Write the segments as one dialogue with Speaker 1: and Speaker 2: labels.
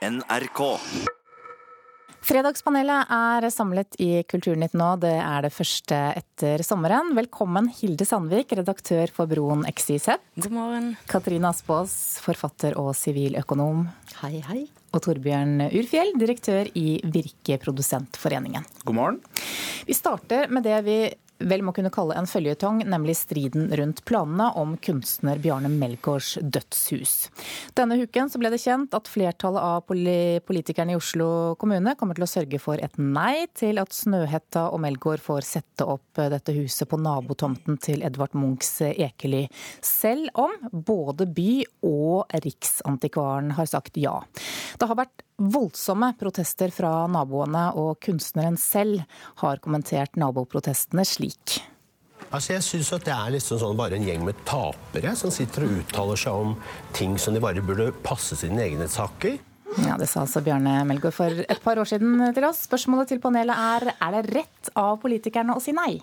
Speaker 1: NRK.
Speaker 2: Fredagspanelet er samlet i Kulturnytt nå. Det er det første etter sommeren. Velkommen Hilde Sandvik, redaktør for Broen XYZ.
Speaker 3: God morgen.
Speaker 2: Katrine Aspaas, forfatter og siviløkonom.
Speaker 3: Hei, hei.
Speaker 2: Og Torbjørn Urfjell, direktør i Virkeprodusentforeningen.
Speaker 4: God morgen.
Speaker 2: Vi starter med det vi vel må kunne kalle en føljetong, nemlig striden rundt planene om kunstner Bjarne Melgaards dødshus. Denne uken ble det kjent at flertallet av politikerne i Oslo kommune kommer til å sørge for et nei til at Snøhetta og Melgaard får sette opp dette huset på nabotomten til Edvard Munchs Ekely, selv om både by og Riksantikvaren har sagt ja. Det har vært voldsomme protester fra naboene, og kunstneren selv har kommentert naboprotestene slik.
Speaker 5: Altså jeg synes at Det er liksom sånn bare en gjeng med tapere som sitter og uttaler seg om ting som de bare burde passe sine egne saker.
Speaker 2: Ja, Det sa altså Bjarne Melgaard for et par år siden til oss. Spørsmålet til panelet er er det rett av politikerne å si nei?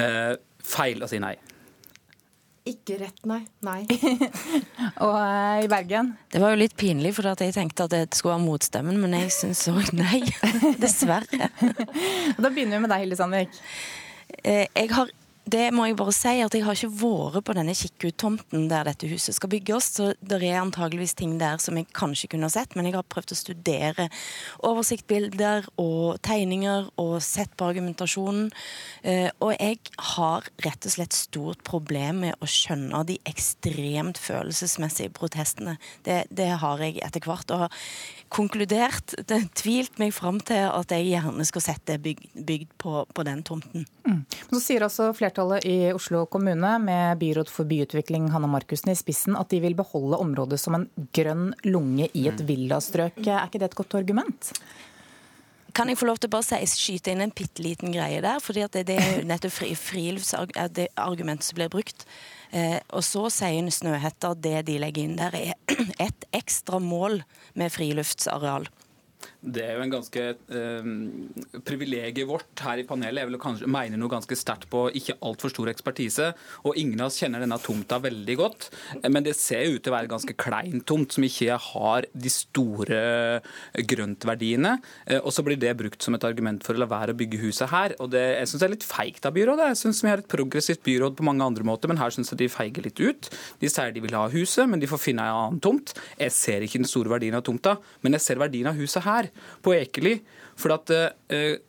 Speaker 4: Eh, feil å si nei.
Speaker 3: Ikke rett, nei. Nei.
Speaker 2: og uh, i Bergen?
Speaker 3: Det var jo litt pinlig, for jeg tenkte at det skulle være motstemmen, men jeg syns òg nei. Dessverre.
Speaker 2: da begynner vi med deg, Hilde Sandvik.
Speaker 3: Eh, jeg har det må jeg bare si, at jeg har ikke vært på denne kikkut-tomten der dette huset skal bygges. Så det er antageligvis ting der som jeg kanskje kunne ha sett, men jeg har prøvd å studere oversiktbilder og tegninger og sett på argumentasjonen. Eh, og jeg har rett og slett stort problem med å skjønne de ekstremt følelsesmessige protestene. Det, det har jeg etter hvert. og har konkludert, tvilt meg fram til at jeg gjerne skal sette bygd, bygd på, på, den tomten.
Speaker 2: Mm. Så sier også flertallet i Oslo kommune, med byråd for byutvikling Hanne Markussen i spissen, at de vil beholde området som en grønn lunge i et mm. villastrøk. Er ikke det et godt argument?
Speaker 3: Kan jeg få lov til å bare skyte inn en bitte liten greie der? fordi det, det er nettopp friluftsargumentet som blir brukt. Eh, og så sier Snøhetta at det de legger inn der, er et ekstra mål med friluftsareal.
Speaker 4: Det er jo en ganske eh, Privilegiet vårt her i panelet vel å kanskje mene noe ganske sterkt på ikke altfor stor ekspertise. Og ingen av oss kjenner denne tomta veldig godt. Men det ser ut til å være ganske klein tomt, som ikke har de store grøntverdiene. Eh, og så blir det brukt som et argument for å la være å bygge huset her. Og det, jeg syns det er litt feigt av byrådet. Jeg syns vi har et progressivt byråd på mange andre måter, men her syns jeg de feiger litt ut. De sier de vil ha huset, men de får finne en annen tomt. Jeg ser ikke den store verdien av tomta, men jeg ser verdien av huset her på Ekeli. For at eh,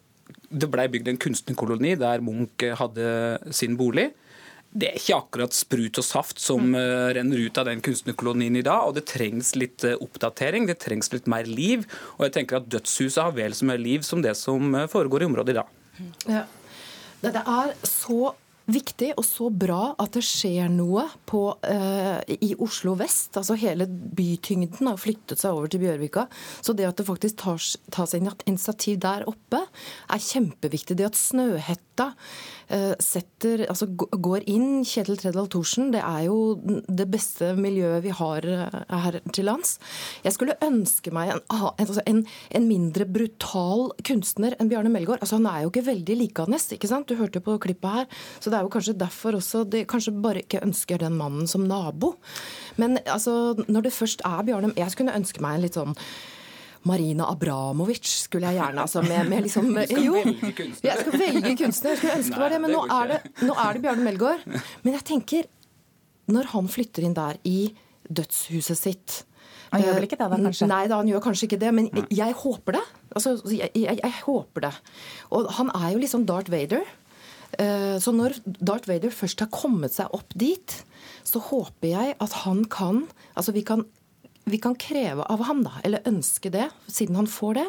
Speaker 4: det blei bygd en kunstnerkoloni der Munch hadde sin bolig. Det er ikke akkurat sprut og saft som uh, renner ut av den kunstnerkolonien i dag. Og det trengs litt uh, oppdatering, det trengs litt mer liv. Og jeg tenker at dødshuset har vel så mye liv som det som uh, foregår i området i dag.
Speaker 6: Ja. Det er så viktig og så bra at det skjer noe på, eh, i Oslo vest. altså Hele bytyngden har flyttet seg over til Bjørvika. Så det at det faktisk tas, tas initiativ der oppe, er kjempeviktig. Det at Snøhetta uh, setter, altså går inn, Kjetil Tredal Thorsen, det er jo det beste miljøet vi har uh, her til lands. Jeg skulle ønske meg en, altså en, en mindre brutal kunstner enn Bjarne Melgaard. Altså, han er jo ikke veldig likende, ikke sant? Du hørte jo på klippet her. så det er jo kanskje derfor også de kanskje bare ikke ønsker den mannen som nabo. Men altså, når det først er Bjarne Jeg skulle ønske meg en litt sånn Marina Abramovic skulle jeg gjerne altså med, med liksom,
Speaker 4: Du skal jo, velge kunstner.
Speaker 6: Jeg skal velge kunstner. Jeg skulle ønske Nei, det, men nå er det, nå er det Bjarne Melgaard. Men jeg tenker, når han flytter inn der i dødshuset sitt
Speaker 2: han gjør vel ikke det, da, kanskje?
Speaker 6: Nei, da, han gjør kanskje ikke det, men jeg håper det. Altså, jeg, jeg, jeg, håper det. Og han er jo liksom Darth Vader. Eh, så når Darth Vader først har kommet seg opp dit, så håper jeg at han kan Altså vi kan, vi kan kreve av ham, da, eller ønske det, siden han får det,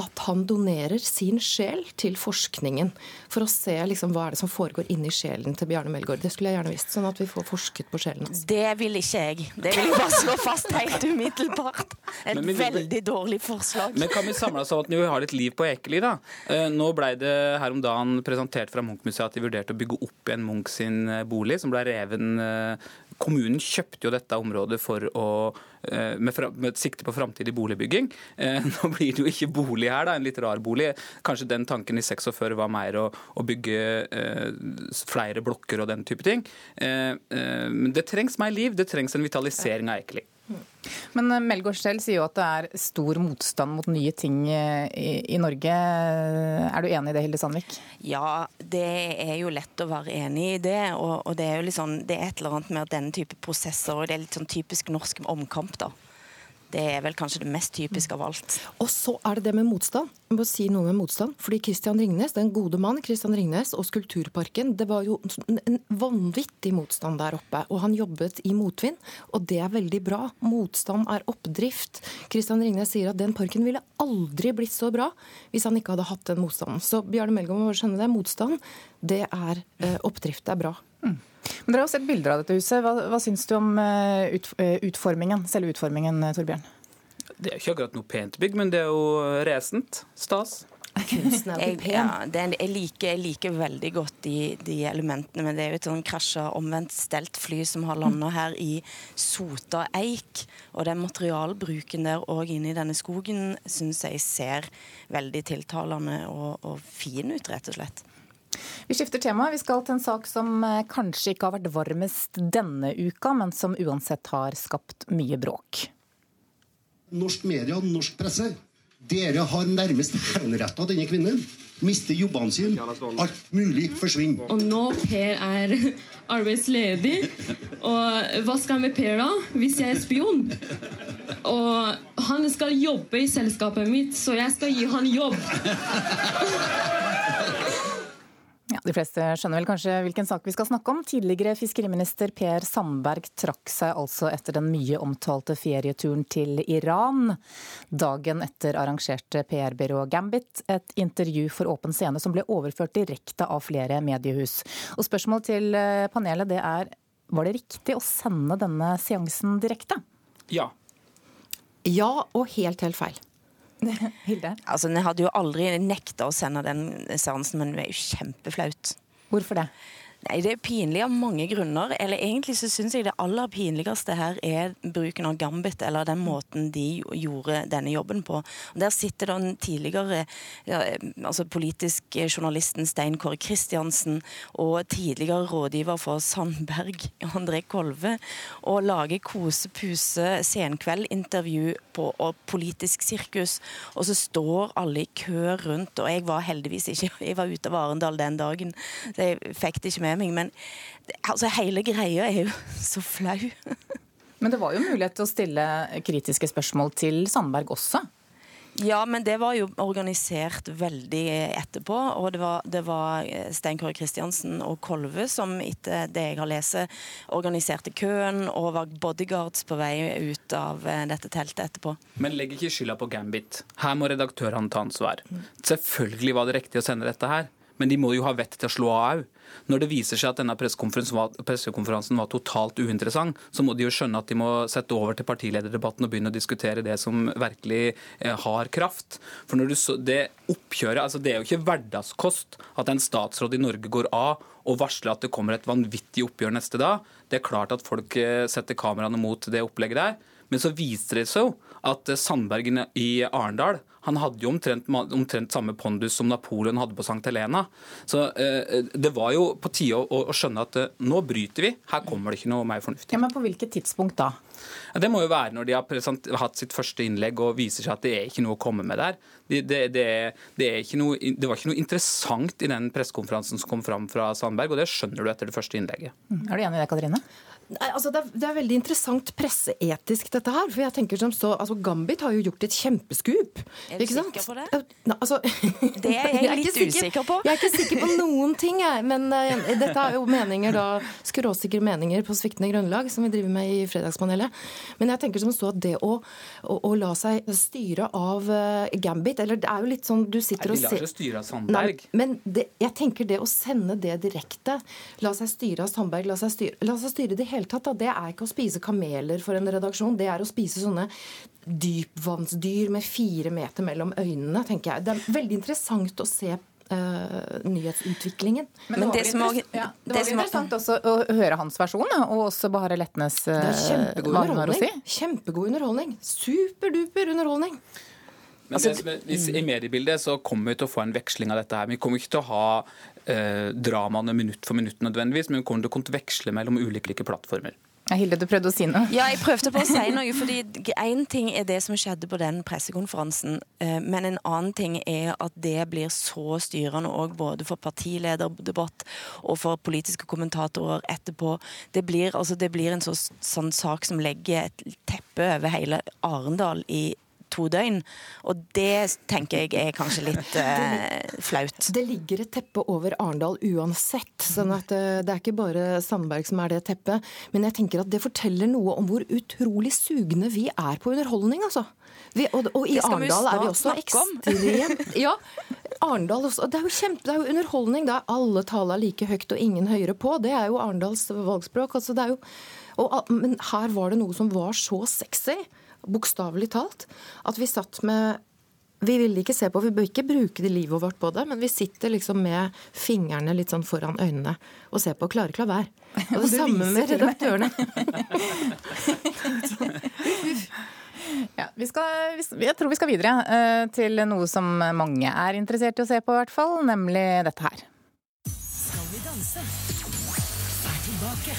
Speaker 6: at han donerer sin sjel til forskningen. For å se liksom, hva er det som foregår inni sjelen til Bjarne Melgaard. Det skulle jeg gjerne visst, sånn at vi får forsket på sjelen hans.
Speaker 3: Det vil ikke jeg. Det vil jeg bare slå fast helt umiddelbart. Et men, veldig dårlig forslag.
Speaker 4: Men kan vi samle oss om at vi har litt liv på Ekeli, da? Eh, nå blei det her om dagen presentert fra Munch-museet at de vurderte å bygge opp igjen Munch sin eh, bolig, som ble reven eh, Kommunen kjøpte jo dette området å, med, med sikte på framtidig boligbygging. Nå blir det jo ikke bolig her, da, en litt rar bolig. Kanskje den tanken i 46 var mer å, å bygge eh, flere blokker og den type ting. Eh, eh, men det trengs mer liv, det trengs en vitalisering av Ekeli.
Speaker 2: Men eh, Melgaard selv sier jo at det er stor motstand mot nye ting eh, i, i Norge. Er du enig i det, Hilde Sandvik?
Speaker 3: Ja, det er jo lett å være enig i det. Og, og det er jo litt sånn, det er et eller annet med denne type prosesser, og det er litt sånn typisk norsk omkamp, da. Det er vel kanskje det mest typiske av alt.
Speaker 6: Og så er det det med motstand. Jeg må si noe med motstand. Fordi Christian Ringnes, den gode mann Christian Ringnes og Skulpturparken, det var jo en vanvittig motstand der oppe. Og han jobbet i motvind, og det er veldig bra. Motstand er oppdrift. Christian Ringnes sier at den parken ville aldri blitt så bra hvis han ikke hadde hatt den motstanden. Så Bjarne Melgaard må skjønne det. Motstand, det er eh, oppdrift. Det er bra. Mm.
Speaker 2: Men Dere har sett bilder av dette huset. Hva, hva syns du om eh, eh, utformingen, selve utformingen, eh, Torbjørn?
Speaker 4: Det er ikke akkurat noe pent bygg, men det er jo resent. Stas.
Speaker 6: Jo pen.
Speaker 3: Ja, er, jeg, liker, jeg, liker, veldig godt de, de, elementene, men det er jo et sånn krasja omvendt stelt fly som har landa her i sota eik. Og den materialbruken der òg inne i denne skogen syns jeg ser veldig tiltalende og, og fin ut, rett og slett.
Speaker 2: Vi skifter tema. Vi skal til en sak som eh, kanskje ikke har vært varmest denne uka, men som uansett har skapt mye bråk.
Speaker 1: Norsk media og norsk presse, dere har nærmest henretta denne kvinnen. Mister jobbene sine. Alt mulig forsvinner.
Speaker 7: Og nå Per er arbeidsledig. Og hva skal jeg med Per da, hvis jeg er spion? Og han skal jobbe i selskapet mitt, så jeg skal gi han jobb.
Speaker 2: De fleste skjønner vel kanskje hvilken sak vi skal snakke om. Tidligere fiskeriminister Per Sandberg trakk seg altså etter den mye omtalte ferieturen til Iran. Dagen etter arrangerte PR-byrået Gambit et intervju for åpen scene som ble overført direkte av flere mediehus. Og spørsmålet til eh, panelet det er var det riktig å sende denne seansen direkte?
Speaker 4: Ja.
Speaker 6: Ja, og helt, helt feil.
Speaker 2: Hilde?
Speaker 3: Altså, Vi hadde jo aldri nekta å sende den seansen, men det er jo kjempeflaut.
Speaker 2: Hvorfor det?
Speaker 3: Nei, Det er pinlig av mange grunner. Eller egentlig så syns jeg det aller pinligste her er bruken av gambit, eller den måten de gjorde denne jobben på. Der sitter den tidligere ja, altså politisk journalisten Stein Kåre Kristiansen og tidligere rådgiver for Sandberg, André Kolve, og lager kose-puse senkveldintervju på og politisk sirkus. Og så står alle i kø rundt, og jeg var heldigvis ikke Jeg var ute av Arendal den dagen, så jeg fikk det ikke med med meg, men altså, hele greia er jo så flau.
Speaker 2: men det var jo mulighet til å stille kritiske spørsmål til Sandberg også?
Speaker 3: Ja, men det var jo organisert veldig etterpå. Og det var, det var Stein Kåre Kristiansen og Kolve som etter det jeg har lest, organiserte køen og var bodyguards på vei ut av eh, dette teltet etterpå.
Speaker 4: Men legg ikke skylda på Gambit. Her må redaktørene ta ansvar. Selvfølgelig var det riktig å sende dette her, men de må jo ha vett til å slå av. Når det viser seg at denne pressekonferansen var, var totalt uinteressant, så må de jo skjønne at de må sette over til partilederdebatten og begynne å diskutere det som virkelig eh, har kraft. For når du så, det oppkjøret, altså det er jo ikke hverdagskost at en statsråd i Norge går av og varsler at det kommer et vanvittig oppgjør neste dag. Det er klart at folk eh, setter kameraene mot det opplegget der. Men så viser det seg jo at Sandbergen i Arendal han hadde jo omtrent, omtrent, samme pondus som Napoleon hadde på St. Helena. Så eh, det var jo på tide å, å, skjønne at eh, nå bryter vi, her kommer det ikke noe mer fornuftig.
Speaker 2: Ja, Men på hvilket tidspunkt da?
Speaker 4: Ja, det må jo være når de har hatt sitt første innlegg og viser seg at det er ikke noe å komme med der. Det, det, det, det noe, det var ikke noe interessant i den pressekonferansen som kom fram fra Sandberg, og det skjønner du etter det første innlegget.
Speaker 2: Mm. Er du enig i det, Katrine?
Speaker 6: Nei, altså det, er, det, er, veldig interessant presseetisk, dette her. For jeg tenker som så, altså Gambit har jo gjort et kjempeskup.
Speaker 3: Er du sikker på det?
Speaker 6: Nei, altså,
Speaker 3: det er jeg, jeg litt sikker, usikker på.
Speaker 6: Jeg er ikke sikker på noen ting, jeg. Men uh, dette er jo meninger, da, skråsikre meninger på sviktende grunnlag, som vi driver med i Fredagspanelet. Men jeg tenker som så at det å, å, å la seg styre av uh, Gambit Eller det er jo litt sånn du sitter
Speaker 4: og
Speaker 6: ser
Speaker 4: Vi lar seg styre av Sandberg.
Speaker 6: Nei, men det, jeg tenker det å sende det direkte, la seg styre av Sandberg, la seg styre, la seg styre det hele hele tatt. Da. Det er ikke å spise kameler for en redaksjon. Det er å spise sånne dypvannsdyr med fire meter mellom øynene, tenker jeg. Det er veldig interessant å se Uh, nyhetsutviklingen.
Speaker 2: Men, Men det, det, var, ja, det var interessant også å høre hans versjon, og også Bahareh Letnes uh,
Speaker 6: Det er kjempegod underholdning. Si. Kjempegod underholdning. Superduper underholdning.
Speaker 4: Men altså, det, hvis, I mediebildet så kommer vi til å få en veksling av dette. her. Vi kommer ikke til å ha eh, dramaene minutt for minutt nødvendigvis, men hvordan kommer til å kunne veksle mellom ulike plattformer.
Speaker 2: Hilde, du prøvde å si noe?
Speaker 3: Ja, jeg prøvde på å si noe. fordi Én ting er det som skjedde på den pressekonferansen, eh, men en annen ting er at det blir så styrende òg både for partilederdebatt og for politiske kommentatorer etterpå. Det blir, altså, det blir en så, sånn sak som legger et teppe over hele Arendal i to døgn. Og det tenker jeg er kanskje litt eh, flaut.
Speaker 6: Det ligger et teppe over Arendal uansett. sånn at det, eh, det er ikke bare Sandberg som er det teppet. Men jeg tenker at det forteller noe om hvor utrolig sugne vi er på underholdning, altså. Vi, og, og, i Arendal er vi også ekstremt Ja, Arendal også. Det er jo kjempe, det er jo underholdning. Det er alle taler like høyt og ingen høyere på. Det er jo Arendals valgspråk. Altså, det er jo, og, men her var det noe som var så sexy bokstavelig talt, at vi satt med vi ville ikke se på, vi bør ikke bruke det livet vårt på det, men vi sitter liksom med fingrene litt sånn foran øynene og ser på og klarer ikke la være. Og det samme med redaktørene.
Speaker 2: ja, vi skal, jeg tror vi skal videre eh, til noe som mange er interessert i å se på, i hvert fall, nemlig dette her. Skal vi danse? Er tilbake.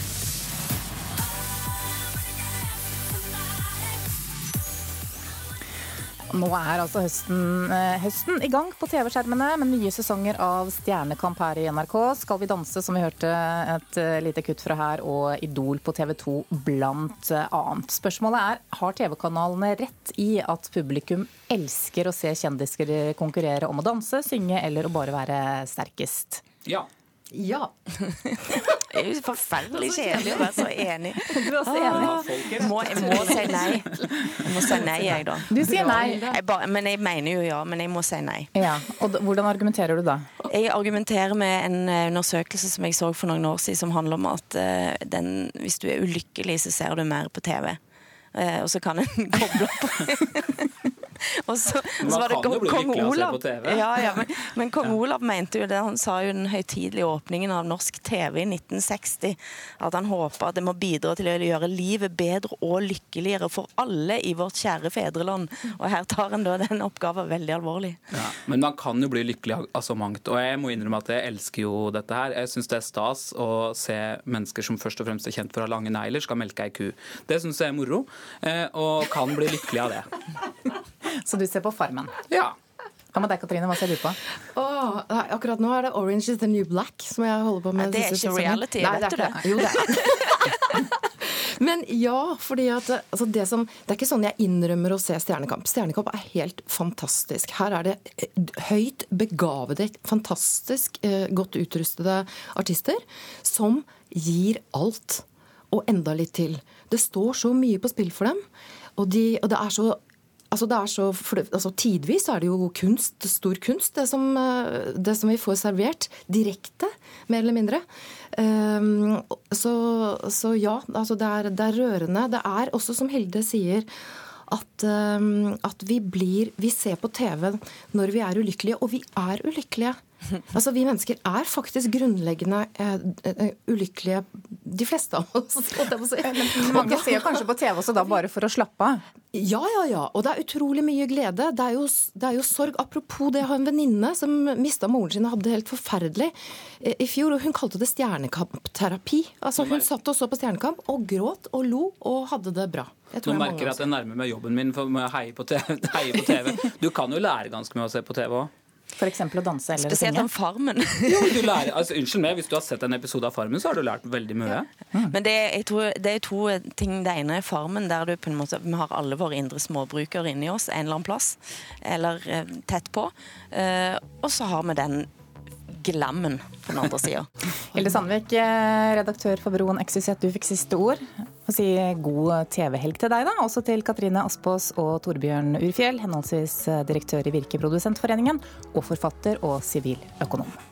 Speaker 2: Nå er altså høsten, eh, høsten i gang på TV-skjermene med nye sesonger av Stjernekamp her i NRK. Skal vi danse, som vi hørte et eh, lite kutt fra her, og Idol på TV 2 blant annet. Spørsmålet er har TV-kanalene rett i at publikum elsker å se kjendiser konkurrere om å danse, synge eller å bare være sterkest?
Speaker 4: Ja.
Speaker 6: Ja.
Speaker 3: Det er jo forferdelig kjedelig å være så enig.
Speaker 2: Du er også enig?
Speaker 3: Må, jeg må si nei. Jeg må si nei, jeg, da.
Speaker 2: Du sier nei.
Speaker 3: Jeg ba, men jeg mener jo ja, men jeg må si nei.
Speaker 2: Ja, og Hvordan argumenterer du da?
Speaker 3: Jeg argumenterer med en eh, undersøkelse som jeg så for noen år siden, som handler om at uh, den, hvis du er ulykkelig, så ser du mer på TV. Uh, og så kan en koble opp og så,
Speaker 4: så var det kong, kong Olav.
Speaker 3: Ja, ja, men, men, kong Olav mente jo det. Han sa jo den høytidelige åpningen av norsk TV i 1960 at han håpa at det må bidra til å gjøre livet bedre og lykkeligere for alle i vårt kjære fedreland. Og her tar en da den oppgaven veldig alvorlig.
Speaker 4: Ja, men man kan jo bli lykkelig av så mangt. Og jeg må innrømme at jeg elsker jo dette her. Jeg syns det er stas å se mennesker som først og fremst er kjent for å ha lange negler, skal melke ei ku. Det syns jeg er moro, eh, og kan bli lykkelig av det.
Speaker 2: Så du ser på Farmen?
Speaker 4: Ja.
Speaker 2: Hva med deg, Katrine? Hva ser du på?
Speaker 6: Oh, akkurat nå er det Orange is the New Black som jeg holder på med.
Speaker 3: Nei, det er ikke reality,
Speaker 6: Nei,
Speaker 3: vet du det?
Speaker 6: Jo, det er Men ja, fordi at altså det, som, det er ikke sånn jeg innrømmer å se Stjernekamp. Stjernekamp er helt fantastisk. Her er det eh, høyt begavede, fantastisk eh, godt utrustede artister som gir alt. Og enda litt til. Det står så mye på spill for dem. Og, de, og det er så Altså det er så, altså Tidvis er det jo kunst, stor kunst, det som, eh, det som vi får servert direkte, mer eller mindre. Um, så, så, ja, altså det er, det er, rørende. Det er også, som Hilde sier, at, um, at vi blir Vi ser på TV når vi er ulykkelige, og vi er ulykkelige. Altså, Vi mennesker er faktisk grunnleggende uh, ulykkelige, de fleste av oss.
Speaker 2: Mange ser kanskje på TV også da bare for å slappe av?
Speaker 6: Ja, ja, ja. Og det er utrolig mye glede. Det er jo, det er jo sorg. Apropos det, jeg har en venninne som mista moren sin og hadde det helt forferdelig i fjor. og Hun kalte det stjernekampterapi. Altså, hun satt og så på Stjernekamp og gråt og lo og hadde det bra.
Speaker 4: Nå merker jeg at jeg nærmer meg jobben min for må jeg heie på TV. Du kan jo lære ganske mye å se på TV òg.
Speaker 2: F.eks. å danse eller
Speaker 3: Spesielt om Farmen.
Speaker 4: jo, lærer, altså, unnskyld meg, Hvis du har sett en episode av Farmen, så har du lært veldig mye. Ja.
Speaker 3: Mm. Men det er, tror, det er, to ting. Det ene er Farmen, der du på en måte, vi har alle våre indre småbrukere inni oss en eller annen plass. Eller eh, tett på. Eh, og så har vi den glammen på den andre sida.
Speaker 2: Hilde Sandvik, eh, redaktør for Broen XYZ, du fikk siste ord. Og si god TV-helg til deg, da. Også til Katrine Aspås og Torbjørn Urfjell, henholdsvis direktør i Virkeprodusentforeningen og forfatter og siviløkonom.